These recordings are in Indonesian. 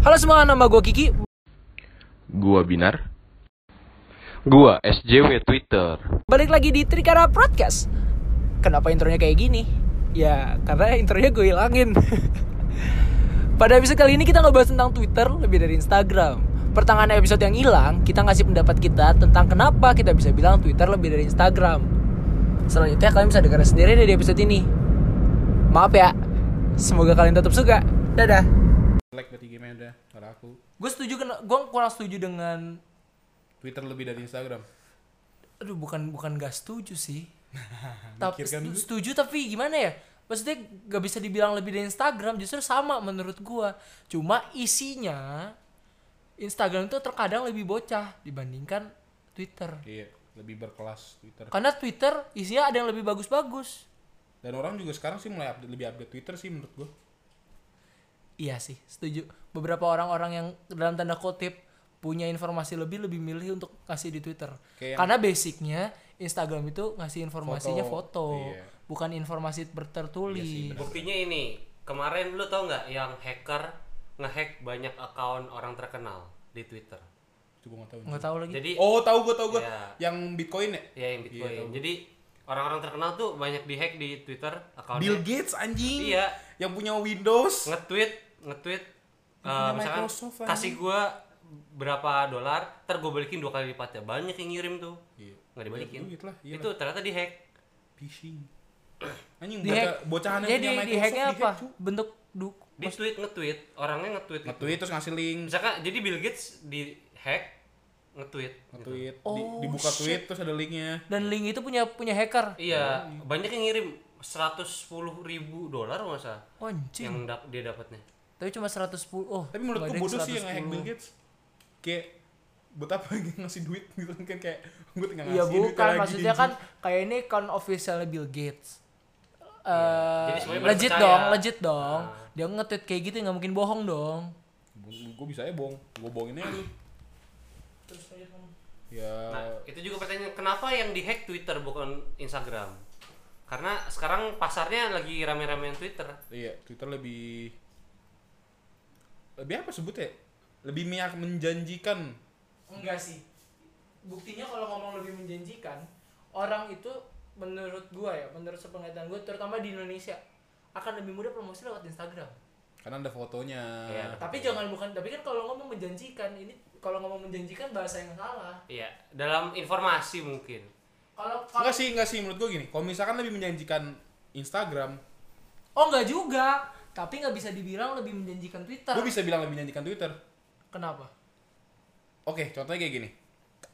Halo semua, nama gue Kiki. Gua Binar. Gua SJW Twitter. Balik lagi di Trikara Podcast. Kenapa intronya kayak gini? Ya, karena intronya gue hilangin. Pada episode kali ini kita ngebahas tentang Twitter lebih dari Instagram. Pertengahan episode yang hilang, kita ngasih pendapat kita tentang kenapa kita bisa bilang Twitter lebih dari Instagram. Selanjutnya kalian bisa dengar sendiri dari episode ini. Maaf ya. Semoga kalian tetap suka. Dadah. like berarti game udah nggak laku Gue setuju kena, gue kurang setuju dengan Twitter lebih dari Instagram. Aduh bukan bukan gak setuju sih. Tapi kan setuju tapi gimana ya? Maksudnya gak bisa dibilang lebih dari Instagram justru sama menurut gua. Cuma isinya Instagram itu terkadang lebih bocah dibandingkan Twitter. Iya lebih berkelas Twitter. Karena Twitter isinya ada yang lebih bagus-bagus. Dan orang juga sekarang sih mulai update, lebih update Twitter sih menurut gua iya sih setuju beberapa orang-orang yang dalam tanda kutip punya informasi lebih lebih milih untuk kasih di Twitter Kayak yang- karena basicnya Instagram itu ngasih informasinya foto, Foto, iya. bukan informasi bertertulis Buktinya ini, kemarin lu tau nggak yang hacker ngehack banyak akun orang terkenal di Twitter. coba nggak tahu nggak tahu lagi Jadi oh tahu gua tahu gua Iya. yang Bitcoin ya ya yang Bitcoin. Iya, tahu. Jadi orang-orang terkenal tuh banyak dihack di Twitter akunnya. Bill Gates anjing Iya, yang punya Windows nge-tweet, nge-tweet eh, punya misalkan Microsoft, kasih gua berapa dolar, ntar gua balikin dua kali lipatnya. Banyak yang ngirim tuh. iya Nggak dibalikin. duit lah, iya Itu ternyata dihack. phishing anjing di hack bocah bocahan yang jadi punya di Microsoft hacknya di-hack, apa cu. bentuk du Di tweet nge-tweet, orangnya nge-tweet. gitu. nge-tweet terus ngasih link Misalkan jadi Bill Gates di hack nge-tweet. gitu. nge-tweet Di- Oh, dibuka shit. tweet terus ada linknya dan link itu punya punya hacker Iya, banyak yang ngirim 110 ribu dolar masa oh, anjing yang dap- dia dapatnya. Tapi cuma 110 oh tapi menurutku bodoh sih yang nge-hack 110. Bill Gates kayak buat apa ngasih duit gitu kan kayak gue tinggal iya ngasih duit bukan lagi, maksudnya anjing. kan kayak ini kan officialnya Bill Gates Eh, Jadi semuanya pada legit percaya. dong, legit dong. Ah. Dia nge-tweet kayak gitu nggak mungkin bohong dong. gue bisa ya bohong gue bohongin aja lu ya Nah, itu juga pertanyaan kenapa yang dihack Twitter bukan Instagram? Karena sekarang pasarnya lagi rame-ramean Twitter. iya Twitter lebih lebih apa sebutnya lebih minyak menjanjikan Enggak sih. Buktinya kalau ngomong lebih menjanjikan, orang itu menurut gua ya, menurut sepengetahuan gua terutama di Indonesia akan lebih mudah promosi lewat Instagram. karena ada fotonya Iya. Tapi jangan bukan tapi kan kalau ngomong menjanjikan ini kalau ngomong menjanjikan bahasa yang salah. Iya, dalam informasi mungkin. Kalau enggak sih enggak sih menurut gue gini kalau misalkan lebih menjanjikan Instagram Oh enggak juga, tapi nggak bisa dibilang lebih menjanjikan Twitter. gue bisa bilang lebih menjanjikan Twitter Kenapa? Oke, contohnya kayak gini.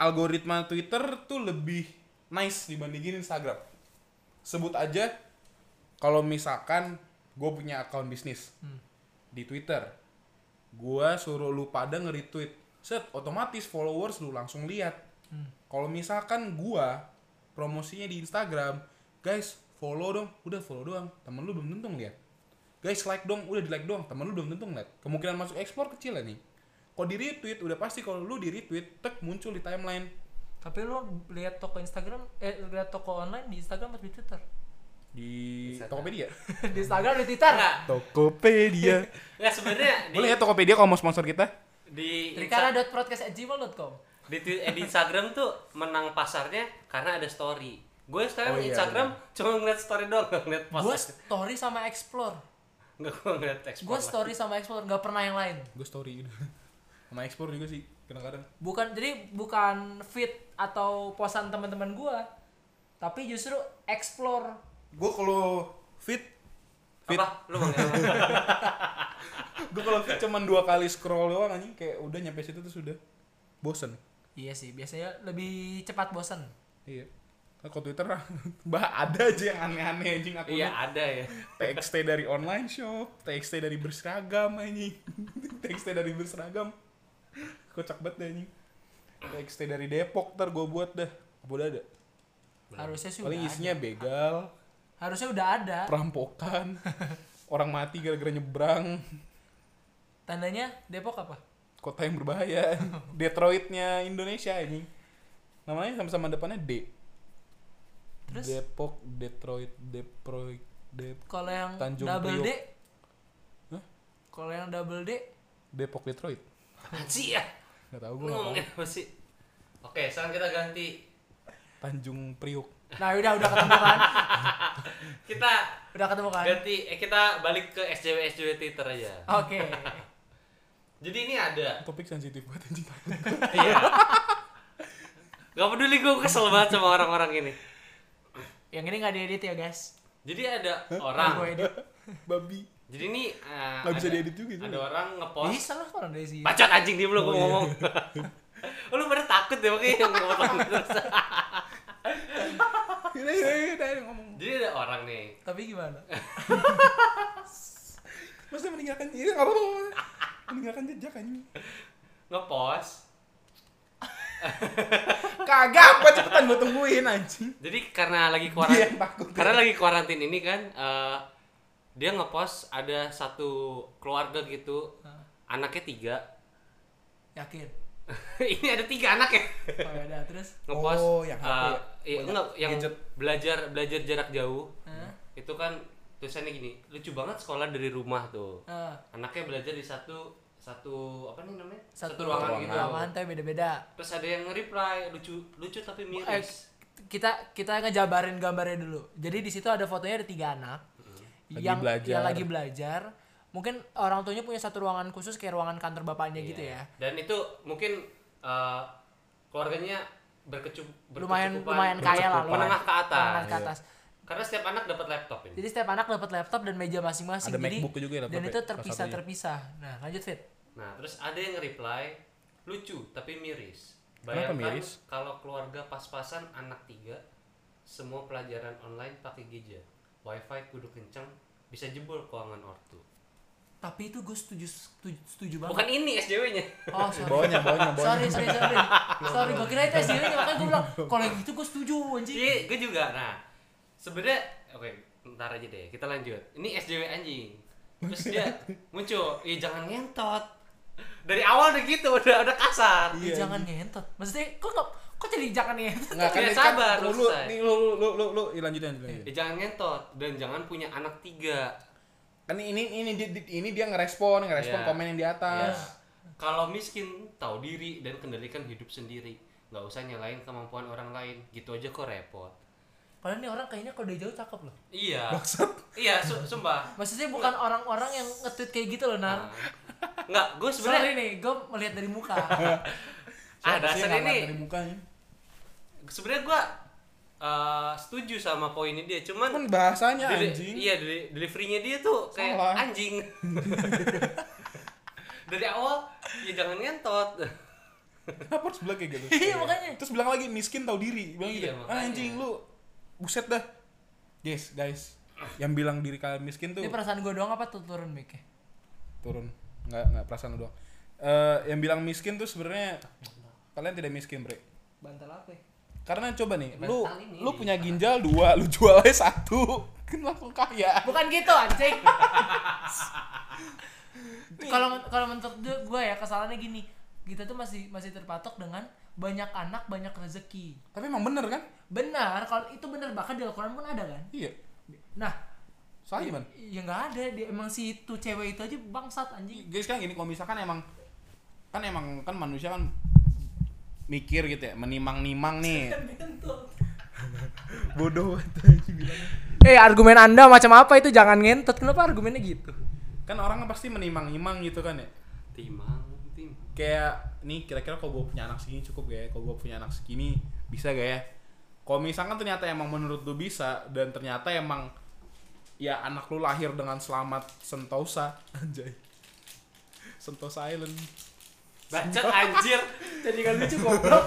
Algoritma Twitter tuh lebih nice dibandingin Instagram. Sebut aja kalau misalkan gue punya akun bisnis Hmm. di Twitter, gue suruh lu pada nge-retweet, set otomatis followers lu langsung lihat. Hmm. Kalau misalkan gue promosinya di Instagram, guys follow dong, udah follow doang, temen lu belum tentu ngeliat. Guys like dong, udah di like doang, temen lu belum tentu ngeliat. Kemungkinan masuk explore kecil ya nih. Kalau di retweet udah pasti kalau lu di retweet tek muncul di timeline. Tapi lo lihat toko Instagram, eh lihat toko online di Instagram atau di Twitter? di Bisa Tokopedia. di Instagram di Twitter. Enggak, Tokopedia. enggak sebenarnya di Boleh ya Tokopedia kalau mau sponsor kita? di Trikara.podcast@gmail.com. di, twi- eh, di Instagram tuh menang pasarnya karena ada story. Gue sekarang Oh, iya, Instagram cuma ngeliat story doang, nggak ngeliat post. Gue story sama explore. Nggak gue ngeliat explore. Gue story sama explore, nggak pernah yang lain. Gue story gitu. Sama explore juga sih kadang-kadang. Bukan jadi bukan feed atau posan teman-teman gue, tapi justru explore. Gue kalau fit fit Apa? Lu apa? gue kalau fit cuman dua kali scroll doang anjing kayak udah nyampe situ tuh sudah bosen. Iya sih, biasanya lebih cepat bosan. Iya. Nah, kalau Twitter bah ada aja yang aneh-aneh anjing aku. Iya ada ya. TXT dari online shop, TXT dari berseragam anjing. TXT dari berseragam. Kocak banget deh anjing. TXT dari Depok ntar gue buat dah. Apa udah ada? Harusnya sih Paling isinya ada. begal, Harusnya udah ada. perampokan, orang mati gara-gara nyebrang, Tandanya Depok apa? kota yang berbahaya, Detroitnya Indonesia anjing. Namanya sama-sama depannya D. Terus Depok, Detroit, Detroit, Dep kalau yang Tanjung double D? Priok. Hah? Kalau yang double D Depok Detroit. Sih ya? Gak tau gue ngomongin apa sih? Oke, sekarang kita ganti. Tanjung Priuk. Nah, udah udah ketemu kan? Kita Udah ketemu kan? ganti eh kita balik ke SJW SJW Twitter aja. Oke. Jadi ini ada. Topik sensitif banget anjing. Iya. Gak peduli gue kesel banget sama orang-orang ini. Yang ini nggak diedit ya, guys. Jadi ada Gue orang. edit. Babi. Jadi ini Nggak bisa ada- diedit juga, Ada cuy. orang ngepost. Bisa lah orang dari sini. Bacot anjing dia belum Oh, gue iya. ngomong. oh, lu pada takut ya makanya yang ngomong terus. Udah, udah, udah, udah, ngomong. Jadi ada orang nih. Tapi gimana? Masa meninggalkan ini nggak apa-apa. Meninggalkan jejak anjing. ngepost Kagak, apa cepetan gue tungguin anjing. jadi karena lagi kuarantin karena lagi kuarantin ini kan eh, dia ngepost ada satu keluarga gitu anaknya tiga Yakin. ini ada tiga anak ya Oh ya udah terus. ngepost Oh, yang ya? iya, enggak yang gadget. belajar belajar jarak jauh Hah? itu kan tulisannya gini lucu banget sekolah dari rumah tuh Ah, anaknya belajar di satu satu apa nih namanya satu ruangan gitu ruangan tapi beda-beda. terus ada yang nge-reply lucu lucu tapi Eh, miris kita kita ngejabarin gambarnya dulu. Jadi di situ ada fotonya ada tiga anak Lagi yang belajar. yang lagi belajar. Mungkin orang tuanya punya satu ruangan khusus kayak ruangan kantor bapaknya gitu Iya. ya. Dan itu mungkin eh, keluarganya berkecup Lumayan berkecukupan- lumayan kaya lah, menengah ke atas. menengah ke atas. Karena setiap anak dapat laptop ini. Jadi setiap anak dapat laptop dan meja masing-masing. Ada Jadi MacBook juga ya dan laptopnya, itu salah terpisah satunya. terpisah. Nah lanjut fit. Nah, terus ada yang reply lucu tapi miris. Kenapa Bayangkan miris? kalau keluarga pas-pasan anak tiga semua pelajaran online pakai gadget. Wifi kudu kenceng bisa jebol keuangan ortu. Tapi itu gue setuju setuju, setuju banget. Bukan ini SJW-nya. Oh sorry. Bawahnya, bawahnya, bawahnya. sorry sorry sorry. sorry gue kira itu SDW nya makanya gue bilang kalau yang itu gue setuju anjing. Iya, gue juga. Nah, sebenarnya oke, ntar aja deh. Kita lanjut. Ini SJW anjing. Terus dia muncul, "Ih, jangan ngentot." Dari awal udah gitu, udah udah kasar. Ih, Iya, jangan ngentot. Maksudnya kok nggak kok jadi jangan ngentot? Nggak kan, Ya, kan, sabar, lu, lu nih, lu, lu, lu, lu, Ih, lanjutin, lanjutin. Eh, jangan ngentot dan jangan punya anak tiga. Kan ini, ini, dia, ini dia ngerespon, ngerespon Iya. komen yang di Ya. atas. Kalau miskin, tahu diri dan kendalikan hidup sendiri. Nggak usah nyalain kemampuan orang lain. Gitu aja kok repot. Padahal nih orang kayaknya kalau dari jauh cakep loh. Iya. Iya, su sumpah. Maksudnya bukan orang-orang yang nge-tweet kayak gitu loh, Nah, Nar. Enggak, gue sebenarnya Sorry nih, gue melihat dari muka. ah dasar ini dari mukanya? sebenarnya gua eh, setuju sama poinnya dia cuman Kan bahasanya deli- anjing. iya deli- deliverynya dia tuh kayak Salah. anjing dari awal ya jangan ngentot Kenapa harus bilang kayak gitu? Iya makanya. Terus bilang lagi miskin tahu diri, bilang Iya, gitu. makanya. Ah, anjing lu buset dah. Yes, guys. Yang bilang diri kalian miskin tuh Ini perasaan gue doang apa tuh turun mic turun. Enggak enggak perasaan lu doang. Eh yang bilang miskin tuh sebenarnya kalian tidak miskin, Bre. Bantal apa ya? Karena coba nih, lu Bantal ini. lu punya ginjal dua, lu jual aja satu, kan langsung kaya. Bukan gitu anjing. Kalau kalau menurut gue ya kesalahannya gini. Kita tuh masih masih terpatok dengan banyak anak banyak rezeki. Tapi emang bener kan? Benar, kalau itu benar bahkan di Al-Quran pun ada kan. Iya. Nah, Salah gimana? ya nggak ada dia emang si itu cewek itu aja bangsat anjing. Guys kan gini, kalau misalkan emang kan emang kan manusia kan mikir gitu ya, menimang-nimang nih. Bodoh banget bilangnya. Eh argumen anda macam apa itu jangan ngentot kenapa argumennya gitu? Kan orang kan pasti menimang-nimang gitu kan ya. timang tim Kayak nih kira-kira kalau gue punya anak segini cukup gak ya? Kalau gue punya anak segini bisa gak ya? Kalau misalkan ternyata emang menurut lu bisa dan ternyata emang ya anak lu lahir dengan selamat sentosa anjay. Sentosa Island. bacot anjir Jadi kan lucu goblok.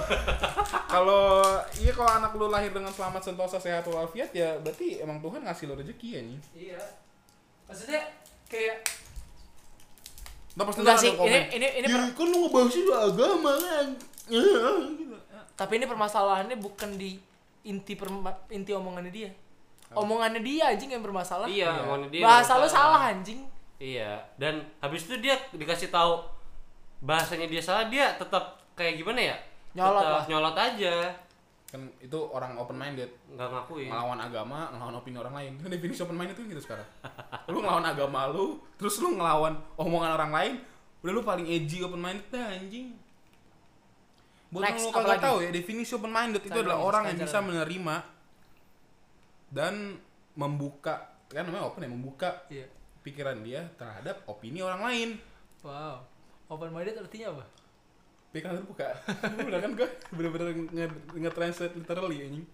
kalau iya kalau anak lu lahir dengan selamat sentosa sehat walafiat ya berarti emang Tuhan ngasih lu rezeki ya nih. iya. Maksudnya kayak Nah, pasti Enggak sih, komen, ini- ini- ini "Ya, per- kan lu ngebahasnya soal agama kan. Tapi ini permasalahannya bukan di inti perma- inti omongannya dia. Omongannya dia anjing yang bermasalah. iya mau dia Bahasa lu salah anjing. iya dan habis itu dia dikasih tahu bahasanya dia salah dia tetap kayak gimana ya Nyolot Tetap lah. nyolot aja Kan itu orang open minded, nggak ngakuin ngelawan agama, ngelawan opini orang lain. Kan definisi open minded itu gitu sekarang. lu ngelawan agama lu, terus lu ngelawan omongan orang lain, Udah lu paling edgy open minded dah anjing. Buat Next, yang lo apa kagak tahu ya, definisi open minded itu adalah orang yang bisa menerima dan membuka kan namanya open ya, membuka Iya. pikiran dia terhadap opini orang lain. Wow. Open minded artinya apa? Pikiran terbuka. Udah kan gue bener-bener nge- nge-translate literally anjing.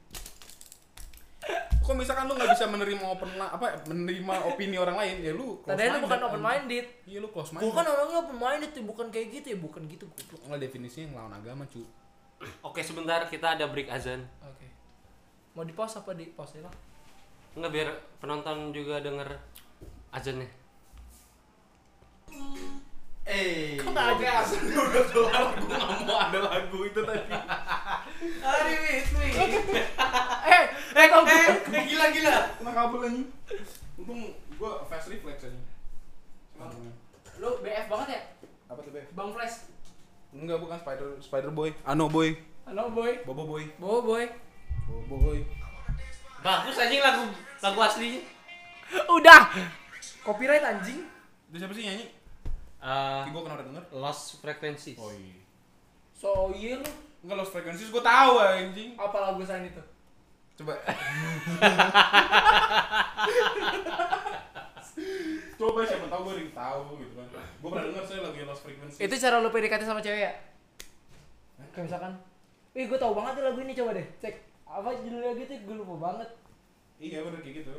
Kok misalkan lu nggak bisa menerima open apa menerima opini orang lain ya lu close Tadinya lu bukan minded, open minded. Iya lu close Gua minded. kan orangnya open minded tuh, bukan kayak gitu ya, bukan gitu goblok. Enggak definisinya ngelawan agama, cu. Oke, sebentar kita ada break azan. Oke. Mau di pause apa di pause ya? Enggak biar penonton juga denger azannya. Eh, Kok nggak ada? udah kelar, gue nggak mau ada lagu itu tadi. Hari with me. Eh, eh kau eh, eh, gila gila. Kena kabel anjing. Untung gue fast reflex anjing. lu BF banget ya? Apa tuh, Beb? Bang Flash. Enggak, bukan Spider Spider Boy. Ano Boy. Halo boy. Bobo Boy. Bobo boy. Bobo Boy. Bagus anjing lagu lagu aslinya. Udah. Copyright anjing. Itu siapa sih nyanyi? Eh, gue pernah udah denger. Lost Frequencies. iya. So iya lu. Enggak Lost Frequencies gue tahu anjing. Apa lagu selain itu? Coba. Coba siapa tahu gue yang tahu gitu kan. Gue pernah denger saya lagi Lost Frequencies. Itu cara lu PDKT sama cewek ya? Kayak misalkan, Wih gue tau banget nih lagu ini coba deh cek apa judulnya gitu gue lupa banget. Iya bener kayak gitu.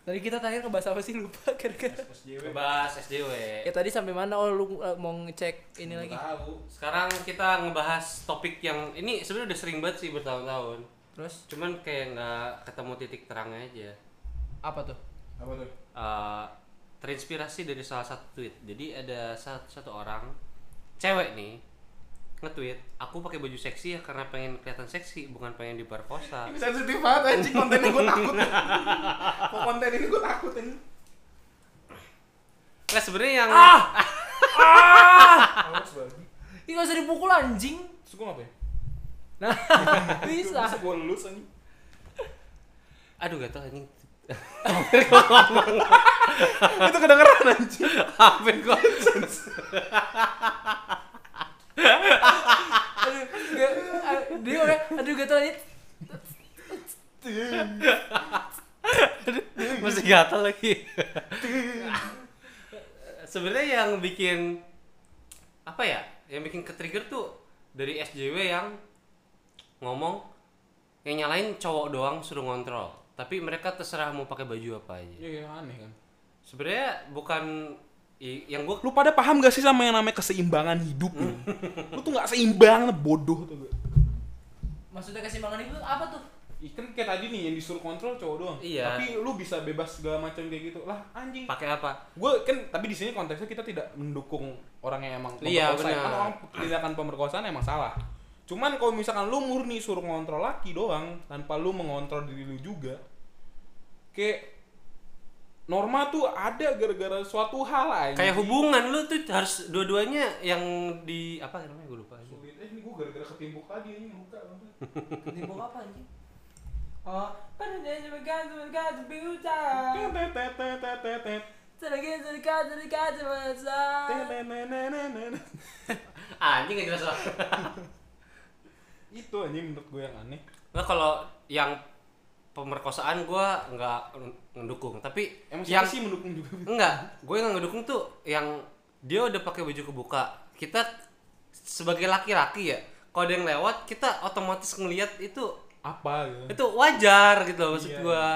Tadi kita terakhir ngebahas apa sih lupa kira-kira. SJW. Ngebahas SJW. Ya tadi sampai mana? Oh lu uh, mau ngecek ini lagi. Tahu. Sekarang kita ngebahas topik yang ini sebenarnya udah sering banget sih bertahun-tahun. Terus Cuman kayak nggak ketemu titik terangnya aja. apa tuh? Apa tuh? Eh, terinspirasi dari salah satu tweet. Jadi ada satu, satu orang cewek nih nge-tweet, aku pakai baju seksi ya karena pengen kelihatan seksi, bukan pengen diperkosa. Ini sensitif banget anjing kontennya gue takut. Kok konten ini gue takut anjing. Nah sebenarnya yang Ah! Awas babi. Ih gak usah dipukul anjing. Terus gue ngapain? Nah, bisa. Bisa gue lulus anjing. aduh gak tau anjing. Itu kedengeran anjing. Hampir gua Aduh, gak, ah, dia orang, aduh gak tau ini. masih gatal lagi. sebenarnya yang bikin apa ya? Yang bikin ke-trigger tuh dari SJW yang ngomong yang nyalain cowok doang suruh ngontrol. Tapi mereka terserah mau pakai baju apa aja. Iya aneh kan. Sebenarnya bukan i- yang gua Lu pada paham gak sih sama yang namanya keseimbangan hidup? lu? lu tuh gak seimbang, bodoh tuh. Maksudnya keseimbangan itu apa tuh? Ikan kayak tadi nih yang disuruh kontrol cowok doang. Iya. Tapi lu bisa bebas segala macam kayak gitu. Lah anjing. pakai apa? Gue kan tapi di sini konteksnya kita tidak mendukung orang yang emang Iya, pemerkosa. benar. Kan orang tindakan pemerkosaan emang salah. Cuman kalau misalkan lu murni suruh ngontrol laki doang tanpa lu mengontrol diri lu juga. Kayak norma tuh ada gara-gara suatu hal aja. Kayak hubungan lu tuh harus dua-duanya yang di apa namanya gue lupa. Sulit. Eh ini gue gara-gara ketimbuk tadi ini luka. Ketimbang apa anjing? Oh, pada dia cuma kan cuma kan buta. Sedikit sedikit sedikit masa. Anjing gak jelas lah. Itu anjing menurut gue yang aneh. Nah kalau yang pemerkosaan gue nggak ngedukung, tapi Emang yang sih mendukung juga? enggak, gue yang ngedukung tuh yang dia udah pakai baju kebuka. Kita sebagai laki-laki ya, kalau ada yang lewat kita otomatis ngelihat itu Apa gitu? itu wajar gitu loh maksud Iya, gua.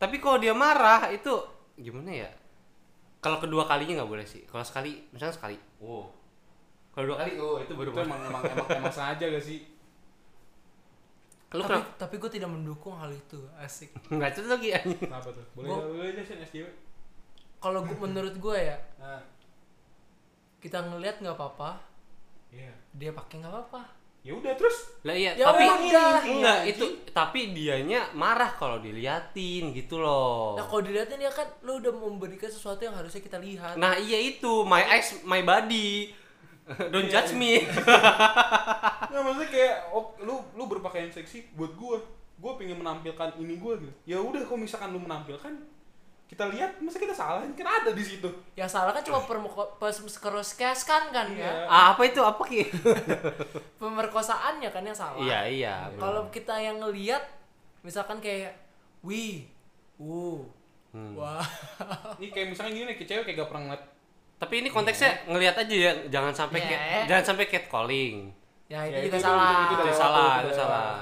Tapi kalau dia marah itu gimana ya? Kalau kedua kalinya nggak boleh sih. Kalau sekali, misalnya sekali, oh. Kalau dua kali, oh itu baru Itu emang emang emang, emang sengaja gak sih? Lu Tapi, kenapa? tapi gue tidak mendukung hal itu. Asik. Nggak cocok lagi. Kenapa tuh? Boleh Gua- boleh aja sih SJW. Kalau menurut gue ya, Nah, kita ngelihat nggak apa-apa, iya. dia pakai nggak apa-apa. Ya udah terus. Lah iya, Ya tapi udah. enggak Iya, itu tapi dianya marah kalau diliatin gitu loh. Nah kalau dilihatin ya kan lu udah memberikan sesuatu yang harusnya kita lihat. Nah, iya itu my eyes my body. Don't Iya, judge iya. me. Nggak maksudnya kayak oh, lu lu berpakaian seksi buat gua. Gua pengen menampilkan ini gua gitu. Ya udah kalau misalkan lu menampilkan kita lihat masa kita salah kan ada di situ Yang salah kan cuma pemerkosaan kan Iya. ya. Ah, apa itu? Apa Ki? Pemerkosaannya kan yang salah. Iya, iya. Kalau kita yang ngelihat misalkan kayak wih, uh, Hmm. wah. ini kayak misalnya gini kayak cewek kayak gak pernah ngeliat Tapi ini konteksnya ngelihat aja ya, jangan sampai Iya. cat- jangan sampai catcalling. Ya itu Ya, juga itu- salah. itu- itu Itu udah salah, lewat, itu udah salah.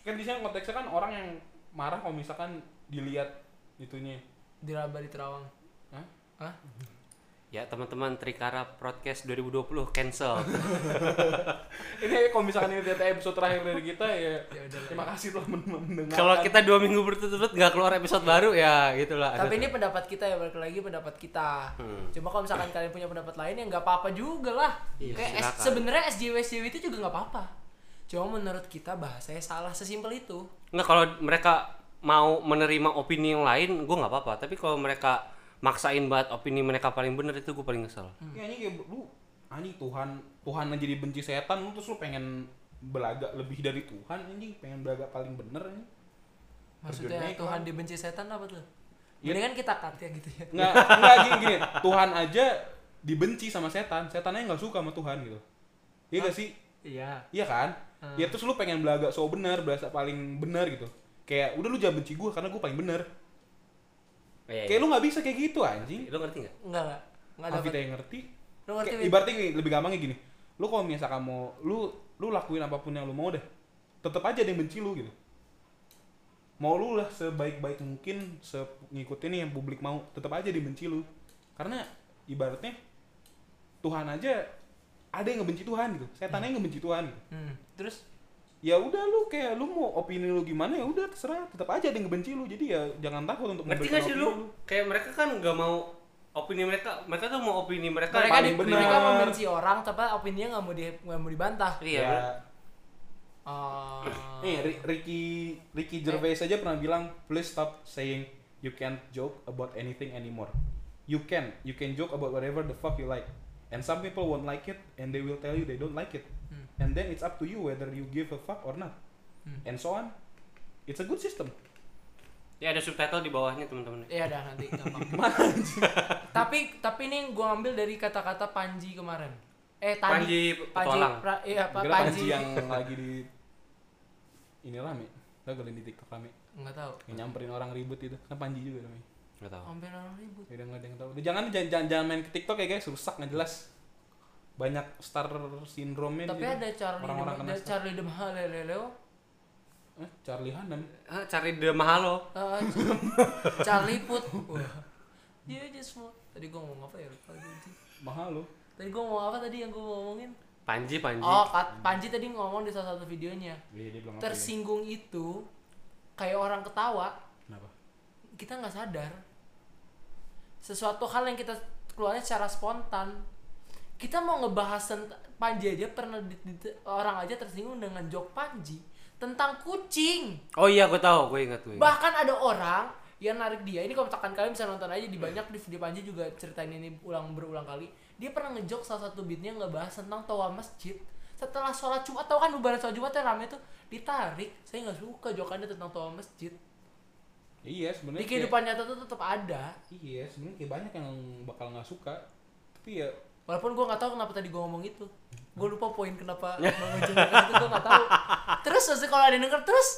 kan di sana konteksnya kan orang yang marah kalau misalkan dilihat itunya Diraba di Terawang. Hah? Hah? Ya, teman-teman Trikara Podcast 2020 cancel. ini kalau misalkan ini ternyata episode terakhir dari kita ya, Ya terima kasih telah men- mendengarkan Kalau kita dua minggu berturut-turut nggak keluar episode baru ya gitulah. Tapi ini pendapat kita ya balik lagi pendapat kita. Hmm. Cuma kalau misalkan kalian punya pendapat lain ya nggak apa-apa juga lah. Iya, Kayak sebenarnya SJW SJW itu juga nggak apa-apa. Cuma menurut kita bahasanya salah sesimpel itu. Nggak kalau mereka mau menerima opini yang lain, gue nggak apa-apa. Tapi kalau mereka maksain banget opini mereka paling bener itu gue paling kesel. ya anjing kayak lu anjing Tuhan Tuhan aja dibenci setan lu terus lu pengen belaga lebih dari Tuhan anjing pengen belaga paling bener anjing Maksudnya Terjunnya Tuhan iklan. dibenci setan apa tuh? Iya. Mendingan kita cut ya gitu ya. nggak nggak gini gini Tuhan aja dibenci sama setan setannya nggak suka sama Tuhan gitu iya gak sih Iya. iya kan ya terus lu pengen belaga so bener berasa paling bener gitu kayak udah lu jangan benci gue karena gue paling bener. Iya, kayak lu nggak bisa kayak gitu anjing. Lu ngerti nggak? Enggak enggak. Enggak Tapi dapat. yang ngerti. Lu ngerti Kayak ibaratnya gini, lebih gampangnya gini. Lu kalau misalkan mau lu lu lakuin apa pun yang lu mau deh. Tetap aja ada yang benci lu gitu. Mau lu lah sebaik-baik mungkin se ngikutin yang publik mau tetap aja dibenci lu. Karena ibaratnya Tuhan aja ada yang ngebenci Tuhan gitu. Setannya yang ngebenci Tuhan gitu. Hmm. Terus ya udah lu kayak lu mau opini lu gimana ya udah terserah tetap aja ada yang ngebenci lu jadi ya jangan takut untuk Ngerti nggak sih opini lu? Kayak mereka kan nggak mau opini mereka, mereka tuh mau opini mereka. mereka paling di, benar. mereka membenci orang tapi opininya nggak mau di nggak mau dibantah. Iya. ya, bener. Oh. Nih, Ri- Ricky Ricky Gervais aja pernah bilang, please stop saying you can't joke about anything anymore. You can, you can joke about whatever the fuck you like. And some people won't like it, and they will tell you they don't like it. Hmm. And then it's up to you whether you give a fuck or not. Hmm. And so on. It's a good system. Ya ada subtitle di bawahnya teman-teman. Iya dah nanti gampang. tapi tapi ini gua ambil dari kata-kata Panji kemarin. Eh tadi Panji Petualang. pra- iya Pak Kira Panji. Panji yang lagi di ini rame. Tau gak di TikTok rame? Enggak tahu. Yang nyamperin orang ribut itu. Kan Panji juga namanya. Nggak tahu. Hampir orang ribut. Udah nggak ada yang tahu. Udah, Jangan jangan, jangan jangan main ke TikTok ya guys, rusak nggak jelas. Banyak star syndrome Tapi ada Charlie orang-orang Dem- kena ada star. Charlie Demhaleleo. Eh, Charlie Hunnam. Ah, cari The Mahalo. Uh, Charlie Put. Wah. Dia aja semua. Tadi gua ngomong apa ya? Lupa lagi, anjing. Mahal lo. Tadi gua ngomong apa tadi yang gua ngomongin? Panji, Panji. Oh, Kat- Panji tadi ngomong di salah satu videonya. Iya, dia bilang apa ya? Tersinggung itu kayak orang ketawa, Kenapa? kita nggak sadar. Sesuatu hal yang kita keluarnya secara spontan. Kita mau ngebahas tentang Panji aja pernah di- di- orang aja tersinggung dengan joke Panji tentang kucing. Oh iya, gue tahu, gue ingat gue. ingat. Bahkan ada orang yang narik dia. Ini kalau misalkan kalian bisa nonton aja di banyak di video Panji juga ceritain ini ulang berulang kali. Dia pernah ngejok salah satu beatnya ngebahas tentang toa masjid. Setelah sholat Jumat, tau kan bubaran sholat Jumat yang rame tuh ditarik. Saya nggak suka jokannya tentang toa masjid. Iya, sebenarnya. Di kayak- kehidupan nyata tuh tetap ada. Iya, sebenarnya kayak banyak yang bakal nggak suka. Tapi ya Walaupun gue nggak tahu kenapa tadi gue ngomong itu. Gue lupa poin kenapa mengejutkan itu gue nggak tahu. Terus maksudnya kalau ada yang denger terus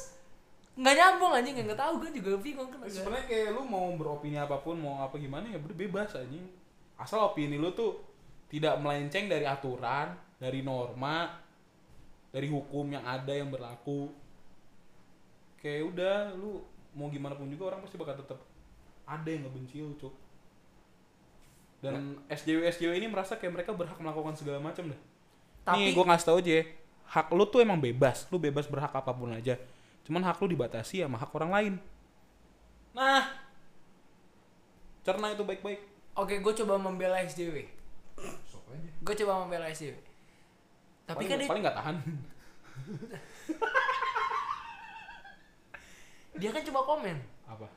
nggak nyambung anjing nggak tahu gue juga bingung kan. sebenarnya kayak lu mau beropini apa pun, mau apa gimana ya bebas aja. Asal opini lu tuh tidak melenceng dari aturan, dari norma, dari hukum yang ada yang berlaku. Kayak udah lu mau gimana pun juga orang pasti bakal tetap ada yang ngebenci lu, Cuk. Dan SJW SJW ini merasa kayak mereka berhak melakukan segala macam deh. Tapi Nih gue ngasih tau aja ya, hak lu tuh emang bebas, lu bebas berhak apa pun aja. Cuman hak lu dibatasi sama hak orang lain. Nah, cerna itu baik-baik. oke gue coba membela SJW. Sok aja. Gue coba membela SJW. Tapi paling, kan dia, paling nggak tahan. dia kan cuma komen. Apa?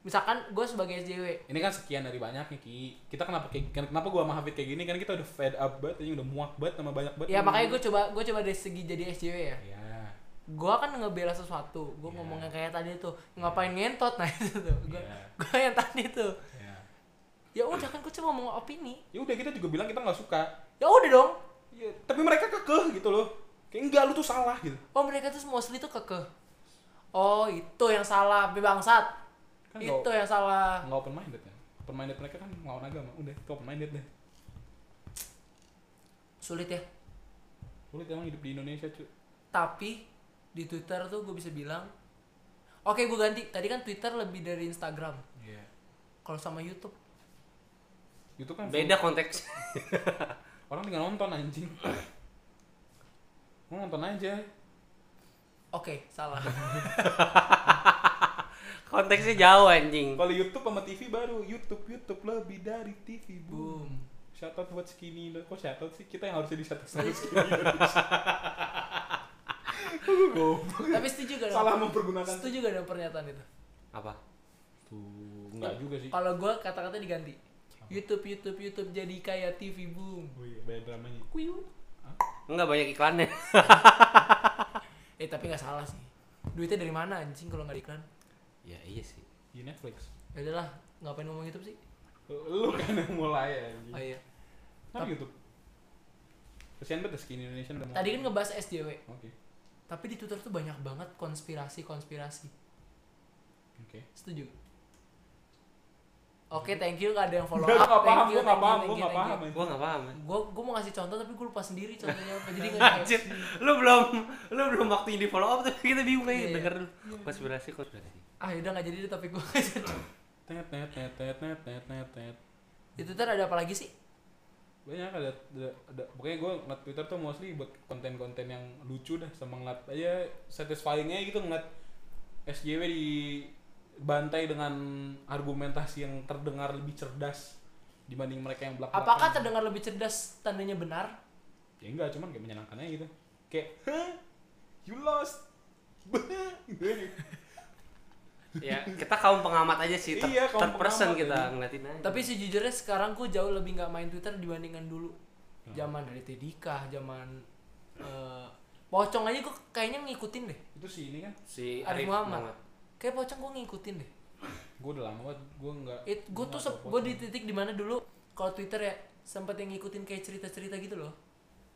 Misalkan gue sebagai SJW, Ini kan sekian dari banyaknya ki. Kita kenapa kayak kenapa gua sama Hafid kayak gini kan kita udah fed up banget, ini udah muak banget sama banyak banget. ya makanya gue coba gue coba dari segi jadi SJW ya. Ya. gua kan ngebela sesuatu gua Iya. ngomongnya kayak tadi tuh ngapain ngentot nah itu tuh gua, Iya. gua yang tadi tuh Ya. ya udah kan gua cuma ngomong opini Ya udah kita juga bilang kita nggak suka. ya udah dong Ya, tapi mereka kekeh gitu loh. Kayak enggak lu tuh salah gitu. oh mereka tuh mostly tuh kekeh oh itu yang salah bangsat Kan itu yang salah nggak open minded ya. Open minded mereka kan ngelawan agama. Udah, itu open minded deh. sulit ya Sulit emang hidup di Indonesia, cuy. tapi di Twitter tuh gue bisa bilang oke gue ganti tadi kan Twitter lebih dari Instagram Iya. kalau sama YouTube Itu kan beda konteks orang tinggal nonton anjing. Mau nonton aja. Oke salah konteksnya jauh anjing Kalau YouTube sama TV baru, YouTube YouTube lebih dari TV, boom. boom Shout out buat skinny Kok shout out sih? Kita yang harusnya di shout out sama skinny tapi setuju gak dong? Salah mempergunakan. setuju gak dengan pernyataan itu apa Tuh, enggak juga sih. kalau gue kata-kata diganti YouTube YouTube YouTube jadi kayak TV boom Oh iya, banyak dramanya. Kuyut. enggak banyak iklannya eh tapi nggak salah sih duitnya dari mana anjing kalau nggak di iklan ya iya sih Di Netflix. ya udahlah ngapain ngomong YouTube sih Lu kan yang mulai anjing. oh iya Kenapa YouTube? Kesian banget ya skinny Indonesia udah mau. tadi kan ngebahas SJW Oke. tapi di Twitter tuh banyak banget konspirasi konspirasi Oke. setuju Oke, thank you. Gak ada yang follow Gak, up. gak paham, Thank you, gue gak paham, gue gak paham. gua nggak paham. Gue gue mau ngasih contoh tapi gue lupa sendiri contohnya apa. Jadi nggak Anjir, lu belum lu belum waktunya di follow up tapi kita bingung kayak iya. denger dulu konspirasi konspirasi Ah, yaudah nggak jadi deh topik gue. Tet net net net net net net net. Di Twitter ada apa lagi sih? Banyak ada, ada, ada pokoknya gue ngeliat Twitter tuh mostly buat konten-konten yang lucu dah sama ngeliat aja satisfyingnya gitu ngeliat SJW dibantai dengan argumentasi yang terdengar lebih cerdas dibanding mereka yang belak Apakah terdengar lebih cerdas tandanya benar? ya enggak cuman kayak menyenangkan aja gitu kayak Hah? you lost gitu ya. ya kita kaum pengamat aja sih ter, Iya, kaum third person kita aja. ngeliatin aja Tapi sejujurnya sekarang gue jauh lebih nggak main Twitter dibandingkan dulu. Hmm. Zaman dari Tedika, zaman eh, Pocong aja gue kayaknya ngikutin deh. itu sih ini kan si Arif Arif Muhammad. Muhammad Kayak Pocong gue ngikutin deh. gue udah lama banget gue enggak It, gue tuh gue di titik di mana dulu kalau Twitter ya sempet yang ngikutin kayak cerita-cerita gitu loh.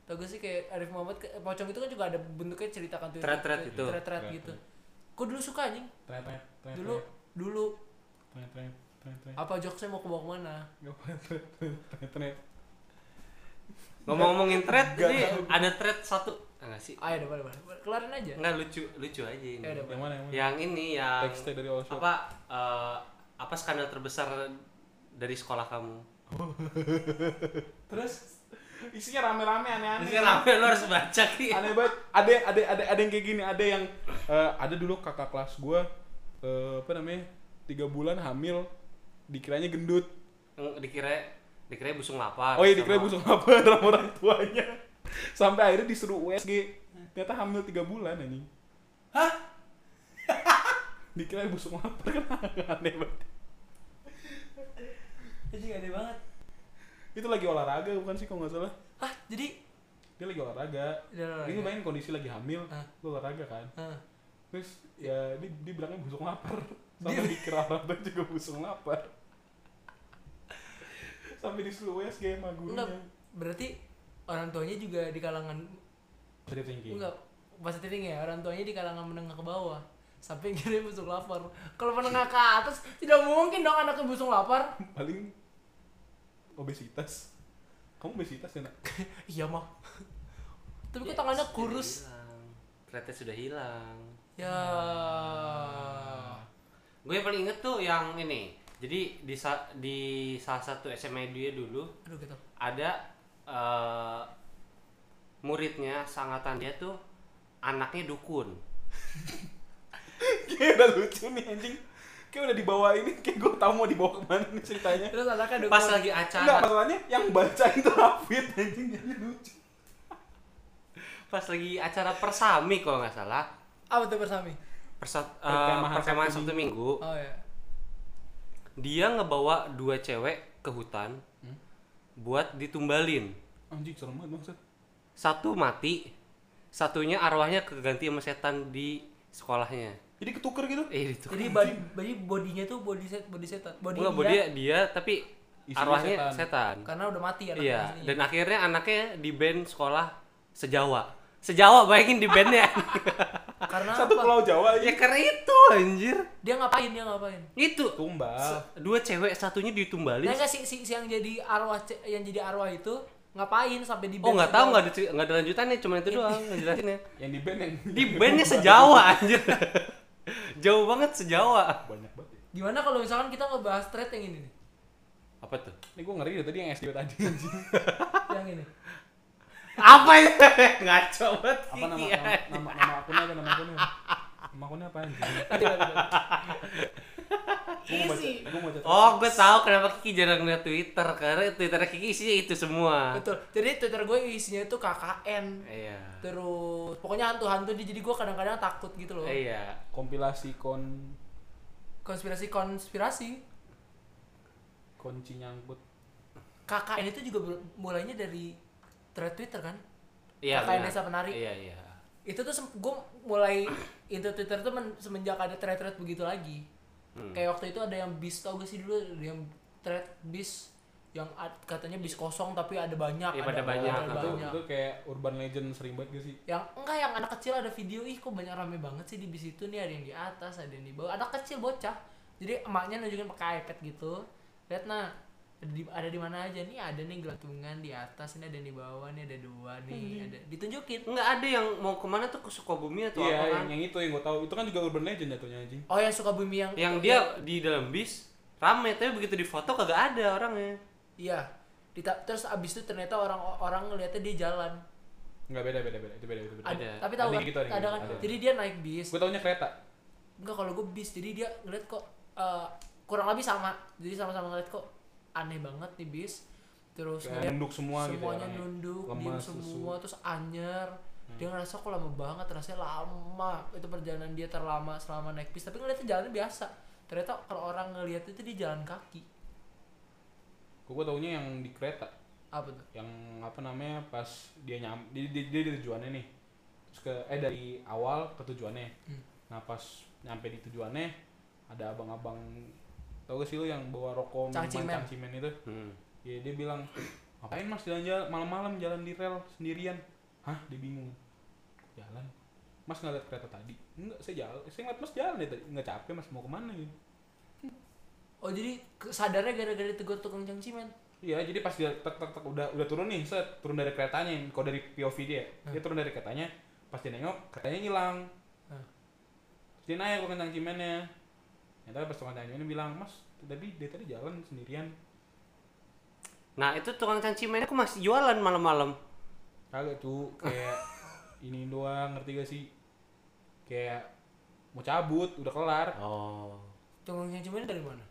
Tau gak sih kayak Arif Muhammad, ke- Pocong itu kan juga ada bentuknya ceritakan Twitter. Thread-thread itu. Thread-thread Thread, gitu. thread. Gue dulu suka anjing. tret tret Dulu, dulu tret tret apa jokesnya mau ke bawah ke mana? ngomong-ngomongin thread tahu. ada thread satu enggak sih? Ayo udah boleh boleh. Kelarin aja. enggak lucu lucu aja ini. Ya udah, yang mana yang mana? Yang ini yang teksnya dari all shop apa eh, apa skandal terbesar dari sekolah kamu? Terus isinya rame-rame aneh-aneh. Ini rame lo harus baca ki. Aneh banget. Ada ada ada ada yang kayak gini ada yang eh, ada dulu kakak kelas gue apa namanya tiga bulan hamil dikiranya gendut. Yang dikira dikira busung lapar oh iya dikira busung apa sama orang tuanya sampai akhirnya disuruh USG ternyata hamil tiga bulan anjing. Hah? Dikira busung lapar kan? Aneh banget. Anjing aneh banget. itu lagi olahraga bukan sih kalau nggak salah? Hah, jadi? Dia lagi olahraga. Dia olahraga. ini main kondisi lagi hamil Hah? lu olahraga kan? Hah. terus ya dia, dia bilangnya busung lapar. Sampai dikira tua juga busung lapar. Sampai disuruh USG sama gurunya. Enggak, berarti orang tuanya juga di kalangan Positive thinking. enggak positif thinking ya. Orang tuanya di kalangan menengah ke bawah. Sampai kira busuk lapar. Kalau menengah ke atas tidak mungkin dong anaknya busuk lapar. Paling obesitas. Kamu obesitas ya nak? Iya mah. Tapi kok Ya, tangannya kurus? threadnya sudah hilang. Ya. Gue yang paling inget tuh yang ini. Jadi di sa- di salah satu SMA dia dulu aduh gitu. ada eh, muridnya sangatan dia tuh anaknya dukun. Kayak udah lucu nih anjing. Kayak udah dibawa ini kayak gue tau mau dibawa ke mana nih ceritanya. Terus anaknya dukun. pas lagi enggak acara masalahnya yang baca itu Hafid anjing jadi lucu. Pas lagi acara persami kalau nggak salah. Apa tuh bersami persat eh, Perkemahan perkemahan Sabtu Minggu. Oh ya dia ngebawa dua cewek ke hutan buat ditumbalin anjing serem banget maksud satu mati satunya arwahnya keganti sama setan di sekolahnya Jadi ketuker gitu. eh itu Jadi body, body bodinya tuh body set body setan. Body Enggak, dia, dia dia tapi Isinya arwahnya setan. setan. karena udah mati anaknya Iya, dan akhirnya anaknya di band sekolah sejawa. Sejawa bayangin di bandnya. karena Satu apa? pulau Jawa ya karena itu anjir. Dia ngapain? Dia ngapain? Itu Tumbal. dua cewek satunya ditumbalin. Nah, enggak si, si, si yang jadi arwah yang jadi arwah itu ngapain sampai di Oh nggak tahu nggak ada nggak ada lanjutannya cuma itu doang ngejelasinnya. Yang di band yang Di bandnya sejawa anjir. Jauh banget sejawa. banyak banget. ya. Gimana kalau misalkan kita ngebahas thread yang ini nih? Apa tuh? Ini gue ngeri deh tadi yang SDW tadi anjing. yang ini. Apa itu? Ngaco banget. Apa nama Kiki, nama nama, nama akunnya apa nama akunnya? Nama akunnya apa anjing? Baca, baca. Oh, gue tahu kenapa Kiki jarang lihat Twitter karena Twitter Kiki isinya itu semua. Betul. Jadi Twitter gue isinya itu KKN. Iya. Terus pokoknya hantu-hantu dia jadi gue kadang-kadang takut gitu loh. Iya. Kompilasi kon Konspirasi-konspirasi. kunci nyangkut. KKN itu juga mulainya dari thread Twitter kan? Iya. Benar. Desa Penari. Iya, iya. Itu tuh gue mulai into Twitter tuh men- semenjak ada thread-thread begitu lagi. Hmm. Kayak waktu itu ada yang bis tau gak sih dulu Ada yang thread bis yang ad- katanya bis kosong tapi ada banyak, Iya, ada pada banyak. ada itu, banyak. itu kayak urban legend sering banget gak sih? yang enggak yang anak kecil ada video ih kok banyak rame banget sih di bis itu nih ada yang di atas ada yang di bawah anak kecil bocah jadi emaknya nunjukin pakai iPad gitu lihat nah ada di, ada di mana aja nih ada nih gelantungan di atas ini ada yang di bawah nih ada dua nih ada ditunjukin Enggak ada yang mau ke mana tuh ke Sukabumi atau Iya, apa kan? yang, yang itu yang gue tahu. Itu kan juga urban legend jatuhnya anjing. oh yang suka bumi yang Yang dia di dalam bis rame tapi begitu difoto kagak ada orangnya. iya Dita- terus abis itu ternyata orang orang ngeliatnya dia jalan Enggak beda beda beda. Itu beda itu beda. ada, Ada. tapi tahu Ada kan gitu, ada ada gitu, kan ada. jadi dia naik bis Gue taunya kereta. Enggak kalau gue bis jadi dia ngeliat kok eh, kurang lebih sama jadi sama-sama ngeliat kok aneh banget nih bis terus Kayak nunduk semua gitu semuanya orangnya. nunduk diem semua terus anyer dia ngerasa kok lama banget rasanya lama itu perjalanan dia terlama selama naik bis tapi ngeliatnya jalannya biasa ternyata kalau orang ngeliat itu dia jalan kaki Gue taunya yang di kereta. apa tuh Yang apa namanya pas dia nyam dia, dia, dia di tujuannya nih. Terus ke eh dari awal ke tujuannya. Hmm. Nah pas nyampe di tujuannya ada abang-abang tau gak sih lu yang bawa rokok minuman Cangcimen. cangcimen itu? Hmm. ya dia bilang ngapain mas jalan-jalan malam-malam jalan di rel sendirian? Hah? Dia bingung. Jalan. Mas nggak lihat kereta tadi? Enggak saya jalan. Saya ngeliat mas jalan ya tadi. Nggak capek mas. Mau ke mana gitu oh jadi ke- sadarnya gara-gara ditegur tukang cangcimen? Iya jadi pas dia tek tek tek udah udah turun nih set turun dari keretanya kalau dari POV dia dia turun dari keretanya pas dia nengok keretanya hilang. Terus dia naik bukan cangcimennya tapi pas tukang cangcimen bilang, mas tadi dia tadi jalan sendirian. Nah itu tukang cangcimen aku masih jualan malam-malam. Kagak tuh kayak ini doang ngerti gak sih? Kayak mau cabut udah kelar. Oh. Tukang cangcimen dari mana?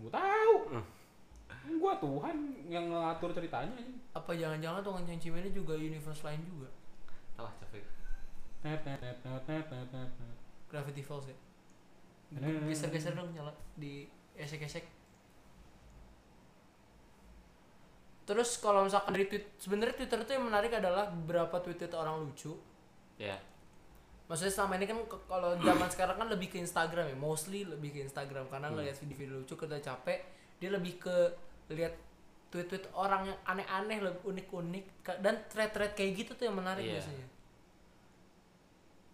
Gue tahu. Hmm. Kan gua Tuhan yang ngatur ceritanya. Apa jangan-jangan tukang cangcimennya juga universe lain juga? Alah capek. Net net net net net net net. Gravity Falls ya? Hmm. geser-geser dong nyala di esek-esek terus kalau misalkan dari tweet sebenarnya Twitter tuh yang menarik adalah beberapa tweet-tweet orang lucu Ya. maksudnya selama ini kan kalau zaman sekarang kan lebih ke Instagram ya mostly lebih ke Instagram karena Hmm. ngelihat video-video lucu kita capek dia lebih ke lihat tweet-tweet orang yang aneh-aneh lebih unik-unik Ka- dan thread-thread kayak gitu tuh yang menarik Iya. biasanya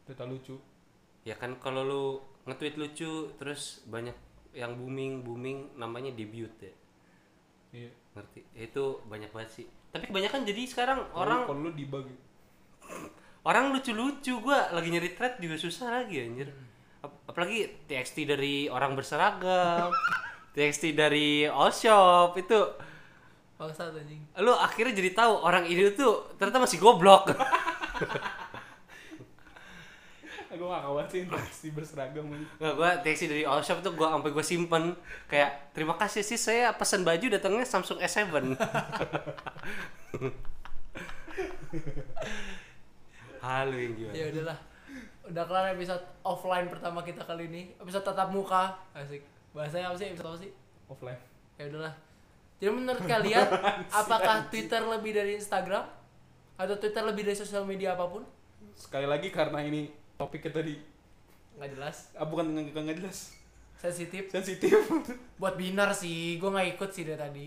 cerita lucu Ya kan kalau lu nge-tweet lucu terus banyak yang booming booming namanya debut ya. iya Ngerti? Itu banyak banget sih. Tapi kebanyakan jadi sekarang Kalau orang kalau lu debug orang lucu-lucu gua lagi nyari thread juga susah lagi anjir. Ap- apalagi TXT dari orang berseragam, TXT dari all shop itu Bangsat anjing lu akhirnya jadi tahu orang ini tuh ternyata masih goblok. gue gak kawan sih si berseragam. Nggak, gua TXT dari all shop tuh gua sampai gua simpen. Kayak terima kasih sih saya pesan baju datangnya Samsung S7. Halo yang gimana? ya udahlah. Udah kelar episode offline pertama kita kali ini. Episode tatap muka. Asik. Bahasanya apa sih? Episode apa sih? Offline. Ya udahlah. Jadi menurut kalian apakah Twitter lebih dari Instagram? Atau Twitter lebih dari sosial media apa pun? Sekali lagi karena ini topiknya tadi. Nggak jelas. Ah, bukan nggak nggak jelas. Sensitif. Sensitif. Buat binar sih gue nggak ikut sih dari tadi.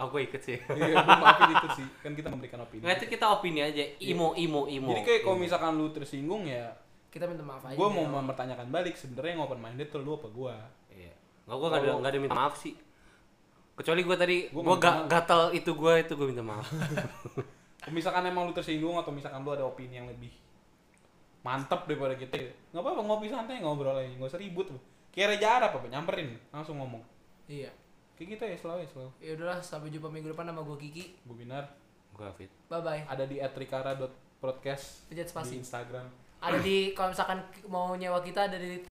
Aku ikut sih. iya gue maafin itu sih. Kan kita memberikan opini. Nggak itu kita opini aja. Imo, imo, imo. jadi kayak kalau misalkan lu tersinggung ya kita minta maaf aja gue mau mempertanyakan balik sebenarnya yang open minded tuh lu apa gue Iya. Nggak, gua nggak ada nggak ada minta maaf sih. Kecuali gua tadi minta ga, gatal itu gua itu gua minta maaf. misalkan emang lu tersinggung atau misalkan lu ada opini yang lebih mantep daripada kita. Nggak apa-apa ngopi santai ngobrol aja. Nggak usah ribut. Kayak Reja Arab apa nyamperin langsung ngomong. Iya. Kayak gitu ya selalu ya selalu ya udahlah sampai jumpa minggu depan sama gue Kiki. Gue binar. Gua fit. bye bye ada di @rikara.podcast Pencet spasi. di Instagram. Ada di kalau misalkan mau nyewa kita ada di